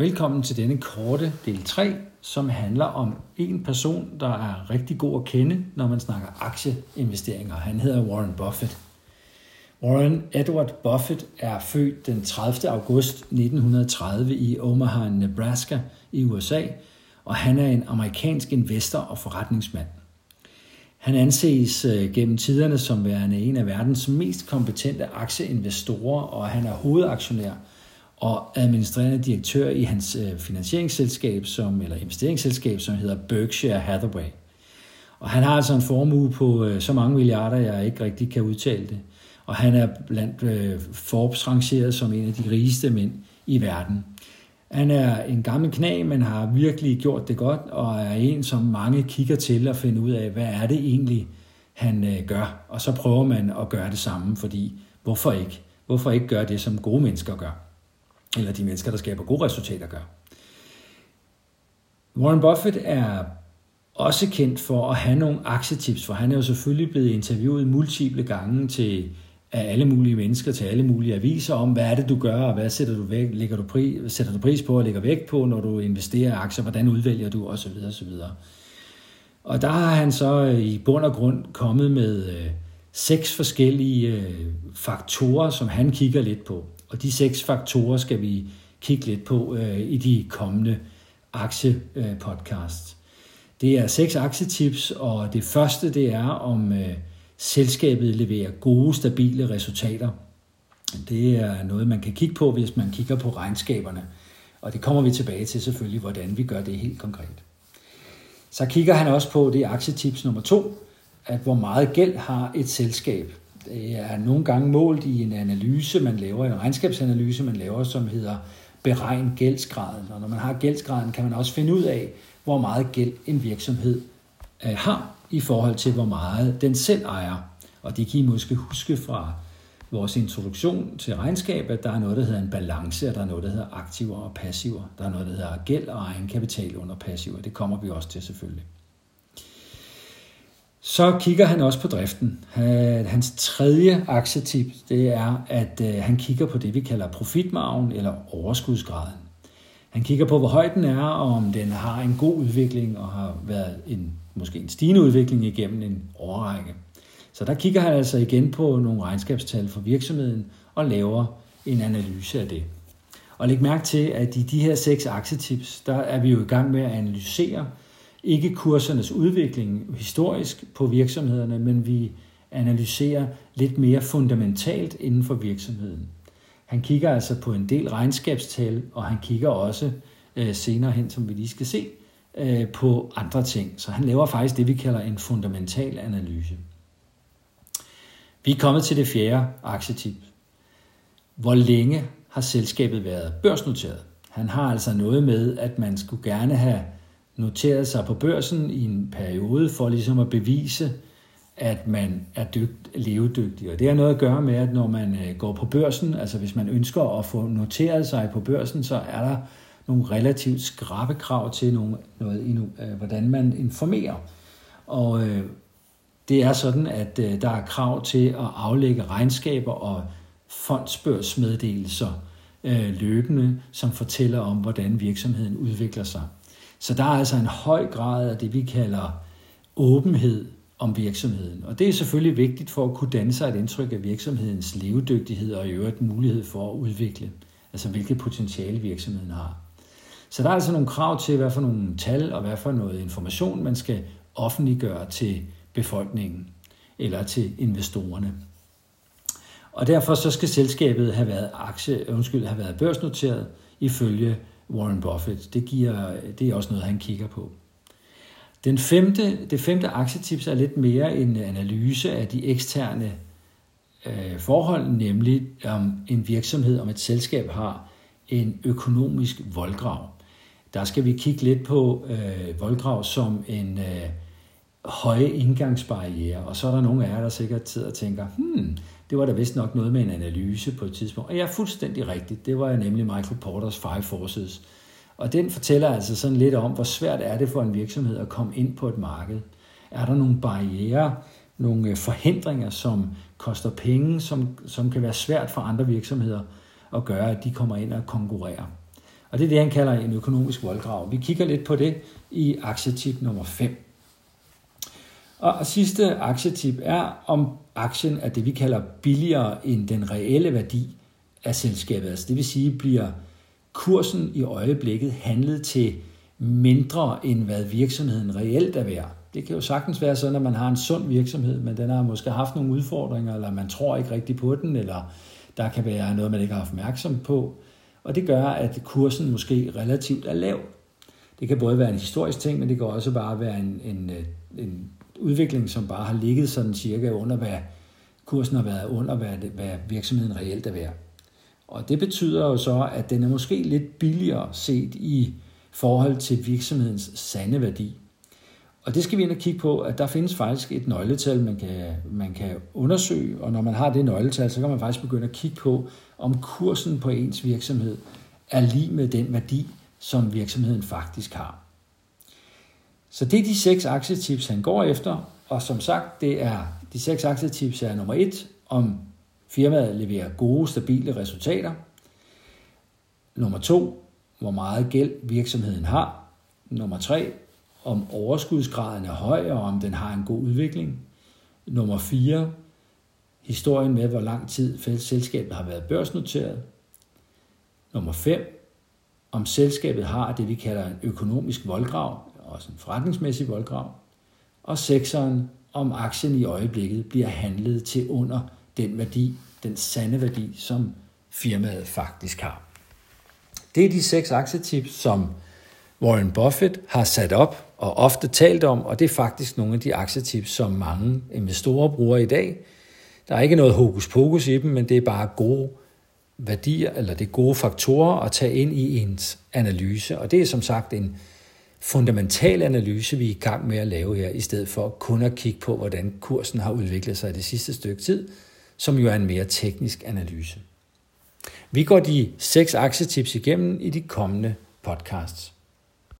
Velkommen til denne korte del 3, som handler om en person, der er rigtig god at kende, når man snakker aktieinvesteringer. Han hedder Warren Buffett. Warren Edward Buffett er født den 30. august 1930 i Omaha, Nebraska i USA, og han er en amerikansk investor og forretningsmand. Han anses øh, gennem tiderne som værende en af verdens mest kompetente aktieinvestorer, og han er hovedaktionær og administrerende direktør i hans øh, finansieringsselskab, som, eller investeringsselskab, som hedder Berkshire Hathaway. Og han har altså en formue på øh, så mange milliarder, jeg ikke rigtig kan udtale det. Og han er blandt øh, Forbes rangeret som en af de rigeste mænd i verden. Han er en gammel knæ, men har virkelig gjort det godt, og er en, som mange kigger til at finde ud af, hvad er det egentlig, han gør. Og så prøver man at gøre det samme, fordi hvorfor ikke? Hvorfor ikke gøre det, som gode mennesker gør? Eller de mennesker, der skaber gode resultater, gør. Warren Buffett er også kendt for at have nogle aktietips, for han er jo selvfølgelig blevet interviewet multiple gange til af alle mulige mennesker til alle mulige aviser om, hvad er det, du gør, og hvad sætter du, væk, lægger du pris, sætter du pris på og lægger vægt på, når du investerer i aktier, hvordan udvælger du, osv. osv. Og der har han så øh, i bund og grund kommet med øh, seks forskellige øh, faktorer, som han kigger lidt på. Og de seks faktorer skal vi kigge lidt på øh, i de kommende aktiepodcasts. Det er seks aktietips, og det første det er, om øh, selskabet leverer gode, stabile resultater. Det er noget, man kan kigge på, hvis man kigger på regnskaberne. Og det kommer vi tilbage til selvfølgelig, hvordan vi gør det helt konkret. Så kigger han også på det aktietips nummer to, at hvor meget gæld har et selskab. Er nogle gange målt i en analyse, man laver, en regnskabsanalyse, man laver, som hedder beregn gældsgraden. Og når man har gældsgraden, kan man også finde ud af, hvor meget gæld en virksomhed øh, har i forhold til, hvor meget den selv ejer. Og det kan I måske huske fra vores introduktion til regnskab, at der er noget, der hedder en balance, og der er noget, der hedder aktiver og passiver. Der er noget, der hedder gæld og egenkapital under passiver. Det kommer vi også til selvfølgelig. Så kigger han også på driften. Hans tredje aktietip, det er, at øh, han kigger på det, vi kalder profitmargen eller overskudsgraden. Han kigger på, hvor høj den er, og om den har en god udvikling og har været en, måske en stigende udvikling igennem en årrække. Så der kigger han altså igen på nogle regnskabstal for virksomheden og laver en analyse af det. Og læg mærke til, at i de her seks aktietips, der er vi jo i gang med at analysere, ikke kursernes udvikling historisk på virksomhederne, men vi analyserer lidt mere fundamentalt inden for virksomheden. Han kigger altså på en del regnskabstal, og han kigger også øh, senere hen, som vi lige skal se, øh, på andre ting. Så han laver faktisk det, vi kalder en fundamental analyse. Vi er kommet til det fjerde aktietip. Hvor længe har selskabet været børsnoteret? Han har altså noget med, at man skulle gerne have noteret sig på børsen i en periode for ligesom at bevise, at man er dygt, levedygtig. Og det har noget at gøre med, at når man øh, går på børsen, altså hvis man ønsker at få noteret sig på børsen, så er der nogle relativt skrappe krav til nogle, noget, øh, hvordan man informerer. Og øh, det er sådan, at øh, der er krav til at aflægge regnskaber og fondsbørsmeddelelser løbende, som fortæller om, hvordan virksomheden udvikler sig. Så der er altså en høj grad af det, vi kalder åbenhed om virksomheden. Og det er selvfølgelig vigtigt for at kunne danne sig et indtryk af virksomhedens levedygtighed og i øvrigt mulighed for at udvikle, altså hvilket potentiale virksomheden har. Så der er altså nogle krav til, hvad for nogle tal og hvad for noget information, man skal offentliggøre til befolkningen eller til investorerne. Og derfor så skal selskabet have været, aktie, undskyld, have været børsnoteret ifølge Warren Buffett. Det, giver, det er også noget, han kigger på. Den femte, det femte aktietips er lidt mere en analyse af de eksterne øh, forhold, nemlig om en virksomhed, om et selskab har en økonomisk voldgrav. Der skal vi kigge lidt på øh, voldgrav som en øh, høje indgangsbarriere, og så er der nogle af jer, der sikkert sidder og tænker, hmm, det var der vist nok noget med en analyse på et tidspunkt. Og jeg er fuldstændig rigtigt. Det var nemlig Michael Porters Five Forces. Og den fortæller altså sådan lidt om, hvor svært er det for en virksomhed at komme ind på et marked. Er der nogle barriere, nogle øh, forhindringer, som koster penge, som, som kan være svært for andre virksomheder at gøre, at de kommer ind og konkurrerer. Og det er det, han kalder en økonomisk voldgrav. Vi kigger lidt på det i aktietip nummer 5. Og sidste aktietip er, om aktien er det, vi kalder billigere end den reelle værdi af selskabet. Altså det vil sige, bliver kursen i øjeblikket handlet til mindre end hvad virksomheden reelt er værd. Det kan jo sagtens være sådan, at man har en sund virksomhed, men den har måske haft nogle udfordringer, eller man tror ikke rigtigt på den, eller der kan være noget, man ikke har haft opmærksom på. Og det gør, at kursen måske relativt er lav. Det kan både være en historisk ting, men det kan også bare være en, en, øh, en udvikling, som bare har ligget sådan cirka under, hvad kursen har været under, hvad, hvad virksomheden reelt er værd. Og det betyder jo så, at den er måske lidt billigere set i forhold til virksomhedens sande værdi. Og det skal vi ind og kigge på, at der findes faktisk et nøgletal, man kan, man kan undersøge, og når man har det nøgletal, så kan man faktisk begynde at kigge på, om kursen på ens virksomhed er lige med den værdi, som virksomheden faktisk har. Så det er de seks aktietips, han går efter, og som sagt, det er de seks aktietips er nummer et, om firmaet leverer gode, stabile resultater. Nummer to, hvor meget gæld virksomheden har. Nummer tre, om overskudsgraden er høj, og om den har en god udvikling. Nummer 4. Historien med, hvor lang tid selskabet har været børsnoteret. Nummer 5. Om selskabet har det, vi kalder en økonomisk voldgrav, også en forretningsmæssig voldgrav. Og sekseren, om aktien i øjeblikket bliver handlet til under den værdi, den sande værdi, som firmaet faktisk har. Det er de seks aktietips, som Warren Buffett har sat op og ofte talt om, og det er faktisk nogle af de aktietips, som mange investorer bruger i dag. Der er ikke noget hokus pokus i dem, men det er bare gode værdier, eller det er gode faktorer at tage ind i ens analyse. Og det er som sagt en fundamental analyse, vi er i gang med at lave her, i stedet for kun at kigge på, hvordan kursen har udviklet sig i det sidste stykke tid, som jo er en mere teknisk analyse. Vi går de seks aktietips igennem i de kommende podcasts.